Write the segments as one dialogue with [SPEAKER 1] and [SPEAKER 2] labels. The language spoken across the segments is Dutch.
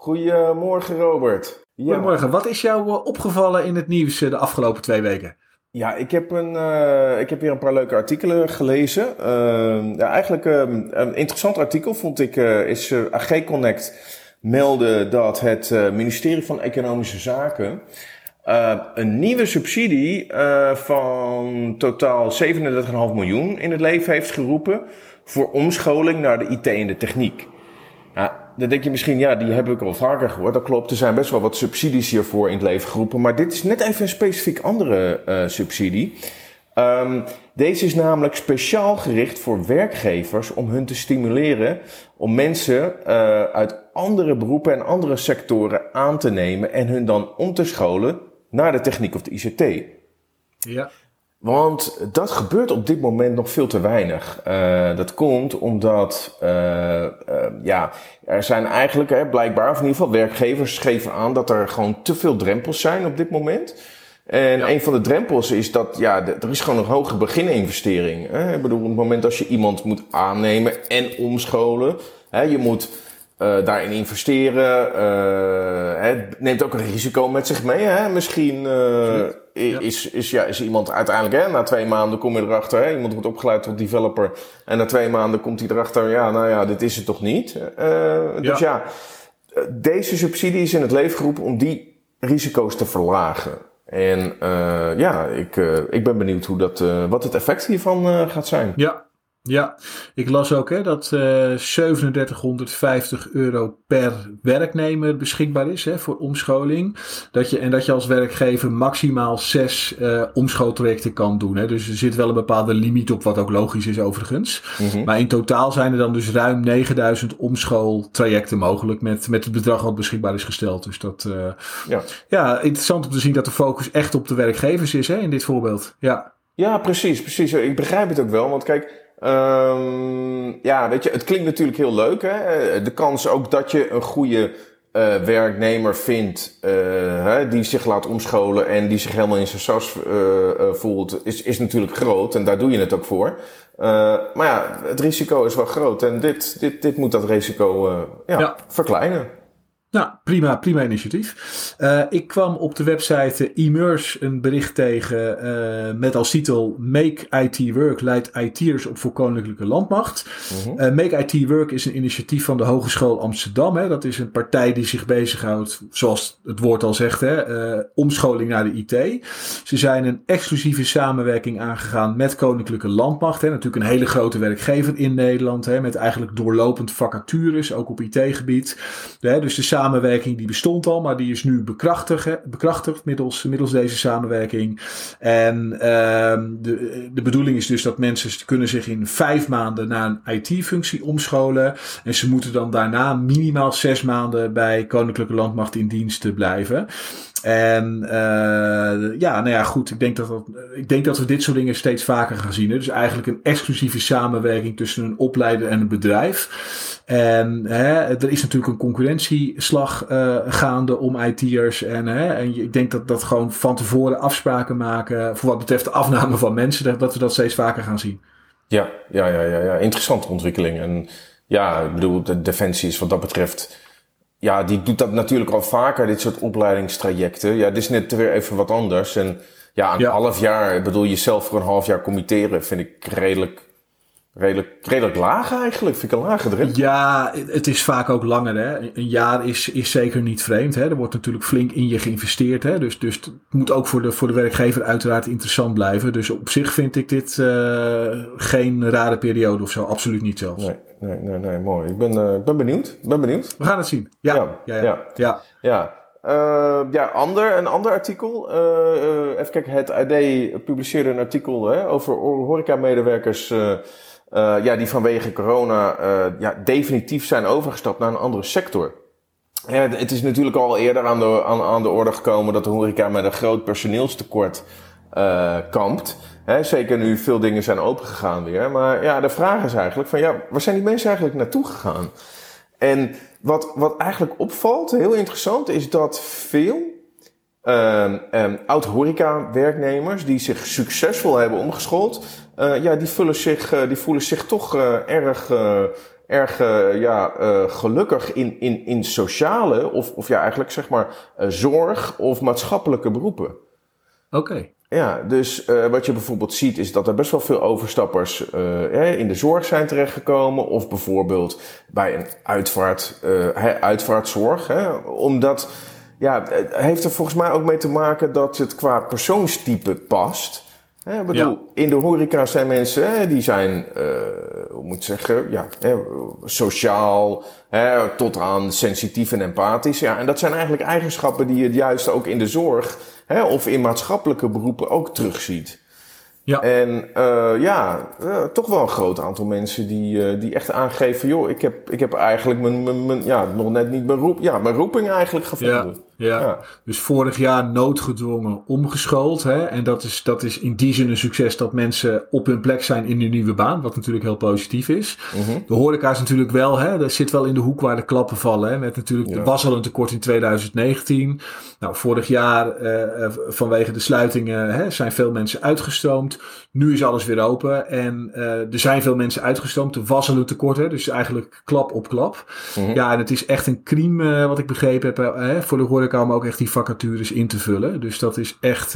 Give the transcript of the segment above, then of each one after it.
[SPEAKER 1] Goedemorgen Robert.
[SPEAKER 2] Ja. Goedemorgen, wat is jou eh, opgevallen in het nieuws eh, de afgelopen twee weken?
[SPEAKER 1] Ja, ik heb, een, uh, ik heb weer een paar leuke artikelen gelezen. Uh, ja, eigenlijk uh, een interessant artikel vond ik, is AG Connect meldde dat het ministerie van Economische Zaken een nieuwe subsidie van totaal 37,5 miljoen in het leven heeft geroepen voor omscholing naar de IT en de techniek. Dan denk je misschien, ja, die heb ik al vaker gehoord. Dat klopt, er zijn best wel wat subsidies hiervoor in het leven geroepen. Maar dit is net even een specifiek andere uh, subsidie. Um, deze is namelijk speciaal gericht voor werkgevers om hun te stimuleren om mensen uh, uit andere beroepen en andere sectoren aan te nemen en hun dan om te scholen naar de techniek of de ICT.
[SPEAKER 2] Ja.
[SPEAKER 1] Want dat gebeurt op dit moment nog veel te weinig. Uh, dat komt omdat, uh, uh, ja, er zijn eigenlijk, hè, blijkbaar, of in ieder geval werkgevers geven aan dat er gewoon te veel drempels zijn op dit moment. En ja. een van de drempels is dat, ja, er is gewoon een hoge begininvestering. Hè? Ik bedoel, op het moment als je iemand moet aannemen en omscholen, hè, je moet uh, daarin investeren. Uh, het neemt ook een risico met zich mee. Hè? Misschien uh, ja. is, is, ja, is iemand uiteindelijk, hè, na twee maanden kom je erachter, hè, iemand wordt opgeleid tot developer. En na twee maanden komt hij erachter, ja, nou ja, dit is het toch niet. Dus ja, deze subsidie is in het leven geroepen om die risico's te verlagen. En ja, ik, ik ben benieuwd hoe dat, wat het effect hiervan gaat zijn.
[SPEAKER 2] Ja, ja, ik las ook hè, dat uh, 3750 euro per werknemer beschikbaar is hè, voor omscholing. Dat je, en dat je als werkgever maximaal zes uh, omschooltrajecten kan doen. Hè. Dus er zit wel een bepaalde limiet op, wat ook logisch is overigens. Mm -hmm. Maar in totaal zijn er dan dus ruim 9000 omschooltrajecten mogelijk met, met het bedrag wat beschikbaar is gesteld. Dus dat, uh, ja. ja, interessant om te zien dat de focus echt op de werkgevers is hè, in dit voorbeeld. Ja.
[SPEAKER 1] Ja, precies, precies. Ik begrijp het ook wel, want kijk, Um, ja, weet je, het klinkt natuurlijk heel leuk. Hè? De kans ook dat je een goede uh, werknemer vindt uh, hè, die zich laat omscholen en die zich helemaal in zijn sas uh, voelt, is, is natuurlijk groot. En daar doe je het ook voor. maar ja, het risico is wel groot. En dit, dit, dit moet dat risico ja, ja. verkleinen.
[SPEAKER 2] Nou, prima, prima initiatief. Uh, ik kwam op de website Immerse een bericht tegen uh, met als titel Make IT Work leidt IT'ers op voor Koninklijke Landmacht. Uh -huh. uh, Make IT Work is een initiatief van de Hogeschool Amsterdam. Hè. Dat is een partij die zich bezighoudt, zoals het woord al zegt, hè, omscholing naar de IT. Ze zijn een exclusieve samenwerking aangegaan met Koninklijke Landmacht. Hè. Natuurlijk een hele grote werkgever in Nederland, hè, met eigenlijk doorlopend vacatures, ook op IT-gebied. Dus de samenwerking die bestond al, maar die is nu bekrachtigd, bekrachtigd middels, middels deze samenwerking. En uh, de, de bedoeling is dus dat mensen kunnen zich in vijf maanden naar een IT-functie omscholen. En ze moeten dan daarna minimaal zes maanden bij Koninklijke Landmacht in dienst blijven. En uh, ja, nou ja, goed. Ik denk, dat dat, ik denk dat we dit soort dingen steeds vaker gaan zien. Dus eigenlijk een exclusieve samenwerking tussen een opleider en een bedrijf. En hè, er is natuurlijk een concurrentieslag uh, gaande om IT'ers. En, hè, en ik denk dat dat gewoon van tevoren afspraken maken voor wat betreft de afname van mensen, dat, we dat steeds vaker gaan zien.
[SPEAKER 1] Ja, ja, ja, ja, ja. interessante ontwikkeling. En ja, ik bedoel, de defensie is wat dat betreft ja, die doet dat natuurlijk al vaker, dit soort opleidingstrajecten. Ja, dit is net weer even wat anders. En ja, een ja. half jaar, ik bedoel, jezelf voor een half jaar committeren vind ik redelijk redelijk, redelijk laag eigenlijk. Vind ik een lage druk.
[SPEAKER 2] Ja, het is vaak ook langer. Hè. Een jaar is, is zeker niet vreemd. Hè. Er wordt natuurlijk flink in je geïnvesteerd. Hè. Dus, dus het moet ook voor de, voor de werkgever uiteraard interessant blijven. Dus op zich vind ik dit uh, geen rare periode of zo. Absoluut niet zelfs.
[SPEAKER 1] Nee, nee, nee, nee mooi. Ik ben, uh, ben benieuwd. ben benieuwd.
[SPEAKER 2] We gaan het zien. Ja, ja, ja. ja, ja.
[SPEAKER 1] ja. ja. Uh, ja, ander, een ander artikel. Uh, uh, even kijken, het AD publiceerde een artikel hè, over horeca-medewerkers uh, ja, die vanwege corona uh, ja, definitief zijn overgestapt naar een andere sector. ja, het is natuurlijk al eerder aan de, aan, aan de orde gekomen dat de horeca met een groot personeelstekort uh, kampt. He, zeker nu veel dingen zijn opengegaan weer. Maar ja, de vraag is eigenlijk van ja, waar zijn die mensen eigenlijk naartoe gegaan? En wat, wat eigenlijk opvalt, heel interessant, is dat veel uh, um, oud-horeca-werknemers die zich succesvol hebben omgeschoold, uh, ja, die, vullen zich, uh, die voelen zich toch erg erg ja, gelukkig in, in, in sociale of, of ja, eigenlijk zeg maar zorg of maatschappelijke beroepen.
[SPEAKER 2] Oké.
[SPEAKER 1] Ja, dus uh, wat je bijvoorbeeld ziet is dat er best wel veel overstappers uh, in de zorg zijn terechtgekomen. Of bijvoorbeeld bij een uitvaart, uh, uitvaartzorg. Hè, omdat, ja, het heeft er volgens mij ook mee te maken dat het qua persoonstype past. Hè, bedoel, ja. in de horeca zijn mensen, hè, die zijn, hoe moet ik zeggen, ja, hè, sociaal, hè, tot aan sensitief en empathisch. Ja, en dat zijn eigenlijk eigenschappen die je juist ook in de zorg hè, of in maatschappelijke beroepen ook terugziet.
[SPEAKER 2] Ja.
[SPEAKER 1] En uh, ja, uh, toch wel een groot aantal mensen die, uh, die echt aangeven: joh, ik heb, ik heb eigenlijk mijn, mijn, mijn, ja, nog net niet mijn, roep, ja, mijn roeping eigenlijk gevonden.
[SPEAKER 2] Ja, ja. ja. dus vorig jaar noodgedwongen omgeschoold. Hè? En dat is, dat is in die zin een succes dat mensen op hun plek zijn in hun nieuwe baan, wat natuurlijk heel positief is.
[SPEAKER 1] -hmm.
[SPEAKER 2] De horeca is natuurlijk wel, hè, dat zit wel in de hoek waar de klappen vallen. Hè? Met natuurlijk, ja. er was al een tekort in 2019. Nou, vorig jaar vanwege de sluitingen hè, zijn veel mensen uitgestroomd. Nu is alles weer open en uh, er zijn veel mensen uitgestroomd. Er was al een tekort, hè, dus eigenlijk klap op klap.
[SPEAKER 1] -hmm.
[SPEAKER 2] Ja, en het is echt een crime, uh, wat ik begrepen heb, uh, voor de horeca om ook echt die vacatures in te vullen. Dus dat is echt,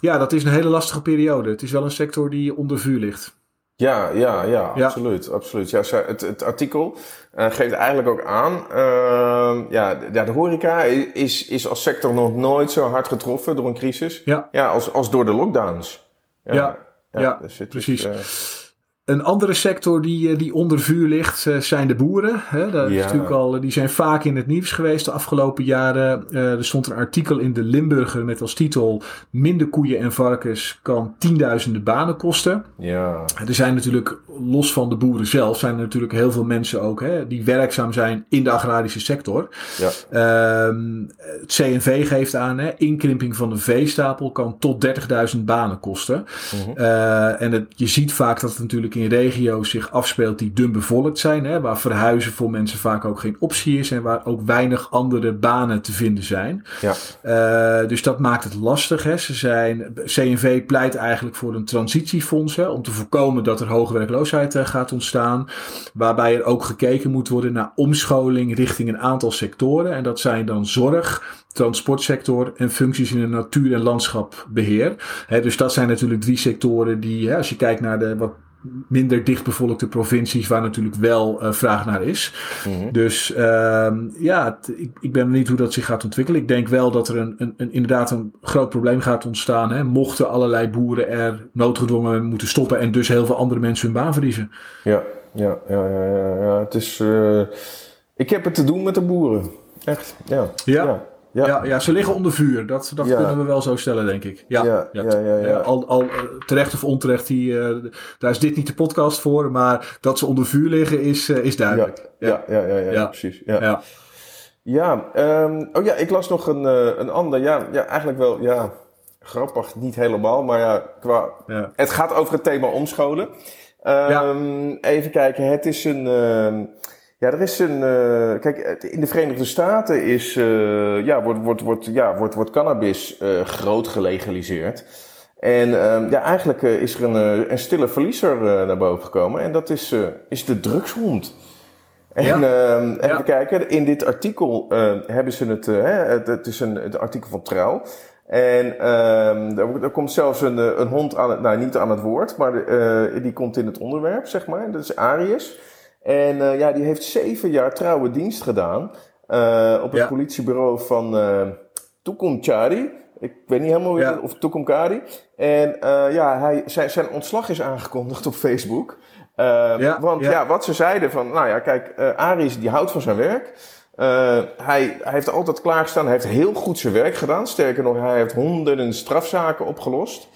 [SPEAKER 2] ja, dat is een hele lastige periode. Het is wel een sector die onder vuur ligt.
[SPEAKER 1] Ja, ja, ja, ja, absoluut. absoluut. Ja, het, het artikel uh, geeft eigenlijk ook aan. Uh, ja, ja, de horeca is, is als sector nog nooit zo hard getroffen door een crisis.
[SPEAKER 2] Ja.
[SPEAKER 1] Ja, als, als door de lockdowns.
[SPEAKER 2] Ja, ja, dus precies. Is, uh, een andere sector die, die onder vuur ligt zijn de boeren. Hè? Dat is natuurlijk al, die zijn vaak in het nieuws geweest de afgelopen jaren. Er stond een artikel in de Limburger met als titel... Minder koeien en varkens kan tienduizenden banen kosten.
[SPEAKER 1] Ja.
[SPEAKER 2] Er zijn natuurlijk, los van de boeren zelf... zijn er natuurlijk heel veel mensen ook hè, die werkzaam zijn in de agrarische sector.
[SPEAKER 1] Ja.
[SPEAKER 2] Uh, het CNV geeft aan, hè, inkrimping van de veestapel kan tot 30.000 banen kosten. Uh, en het, je ziet vaak dat het natuurlijk in regio's zich afspeelt die dun bevolkt zijn. Hè, waar verhuizen voor mensen vaak ook geen optie is. En waar ook weinig andere banen te vinden zijn.
[SPEAKER 1] Ja.
[SPEAKER 2] Uh, dus dat maakt het lastig. Hè. Ze zijn, CNV pleit eigenlijk voor een transitiefonds. Hè, om te voorkomen dat er hoge werkloosheid uh, gaat ontstaan. Waarbij er ook gekeken moet worden naar omscholing richting een aantal sectoren. En dat zijn dan zorg, transportsector en functies in het natuur- en landschapbeheer. He, dus dat zijn natuurlijk drie sectoren die, hè, als je kijkt naar de wat minder dichtbevolkte provincies waar natuurlijk wel uh, vraag naar is.
[SPEAKER 1] Mm -hmm.
[SPEAKER 2] Dus uh, ja, ik, ik ben benieuwd hoe dat zich gaat ontwikkelen. Ik denk wel dat er een, een, een inderdaad een groot probleem gaat ontstaan. Hè, mochten allerlei boeren er noodgedwongen moeten stoppen en dus heel veel andere mensen hun baan verliezen.
[SPEAKER 1] Ja, ja, ja, ja, ja, ja. het is. Uh, ik heb het te doen met de boeren. Echt, ja.
[SPEAKER 2] ja. ja. Ja. Ja, ja, ze liggen onder vuur. Dat, dat ja. kunnen we wel zo stellen, denk ik. Ja,
[SPEAKER 1] ja, ja, ja,
[SPEAKER 2] Al, al terecht of onterecht, die, uh, daar is dit niet de podcast voor. Maar dat ze onder vuur liggen is, uh, is duidelijk.
[SPEAKER 1] Ja, ja, ja, ja, precies. Ja, ja. ja um, oh ja, ik las nog een, uh, een ander. Ja, ja, eigenlijk wel, ja, grappig, niet helemaal. Maar ja, qua, het gaat over het thema omscholen. Um, even kijken, het is een... Uh, ja, er is een. Uh, kijk, in de Verenigde Staten is, uh, ja, wordt, wordt, wordt, ja, wordt, wordt cannabis uh, groot gelegaliseerd. En ja, eigenlijk is er een, een stille verliezer naar boven gekomen. En dat is, is de drugshond. En ja. even ja. kijken, in dit artikel hebben ze het. het, het is een het artikel van Trouw. En er, er, komt zelfs een, een hond aan het, nou niet aan het woord, maar die komt in het onderwerp, zeg maar. Dat is Arius. En uh, ja, die heeft zeven jaar trouwe dienst gedaan uh, op het ja. politiebureau van uh, Tucumcari. Ik weet niet helemaal ja. of Tucumcari. En ja, hij, zijn, zijn ontslag is aangekondigd op Facebook. Ja, want ja. wat ze zeiden van, nou ja, kijk, Aris die houdt van zijn werk. hij, hij heeft altijd klaargestaan, hij heeft heel goed zijn werk gedaan. Sterker nog, hij heeft honderden strafzaken opgelost.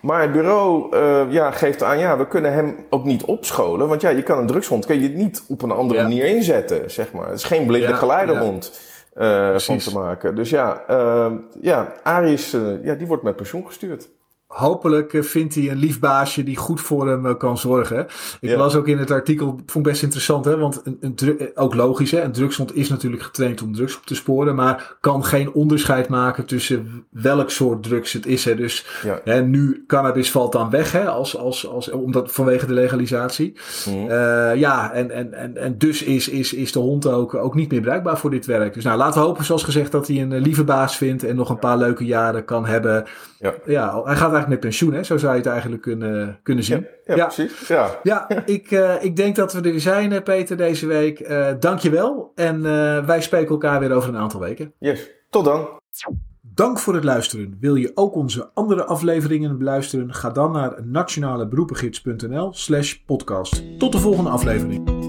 [SPEAKER 1] Maar het bureau uh, ja, geeft aan, ja, we kunnen hem ook niet opscholen. Want ja, je kan een drugshond kun je niet op een andere manier inzetten, zeg maar. Het is geen blinde ja, geleiderhond uh, van te maken. Dus ja, uh, ja Aris, ja, die wordt met pensioen gestuurd
[SPEAKER 2] hopelijk eh, vindt hij een lief baasje die goed voor hem eh, kan zorgen. Ik las ook in het artikel, vond best interessant, hè, want een, een eh, ook logisch, hè, een drugshond is natuurlijk getraind om drugs op te sporen, maar kan geen onderscheid maken tussen welk soort drugs het is. Hè. Dus ja. hè, nu, cannabis valt dan weg, hè, als, als, als, omdat, vanwege de legalisatie. Mhm. Uh, ja, en, en, en, en dus is, is, is de hond ook, ook niet meer bruikbaar voor dit werk. Dus nou, laten we hopen, zoals gezegd, dat hij een lieve baas vindt en nog een paar leuke jaren kan hebben. Ja, ja hij gaat eigenlijk met pensioen, hè? zo zou je het eigenlijk kunnen, kunnen zien.
[SPEAKER 1] Ja, ja, precies. Ja,
[SPEAKER 2] ja ik, uh, ik denk dat we er zijn, eh, Peter, deze week. Uh, dankjewel. En uh, wij spreken elkaar weer over een aantal weken.
[SPEAKER 1] Yes, tot dan.
[SPEAKER 2] Dank voor het luisteren. Wil je ook onze andere afleveringen beluisteren? Ga dan naar nationaleberoepengids.nl slash podcast. Tot de volgende aflevering.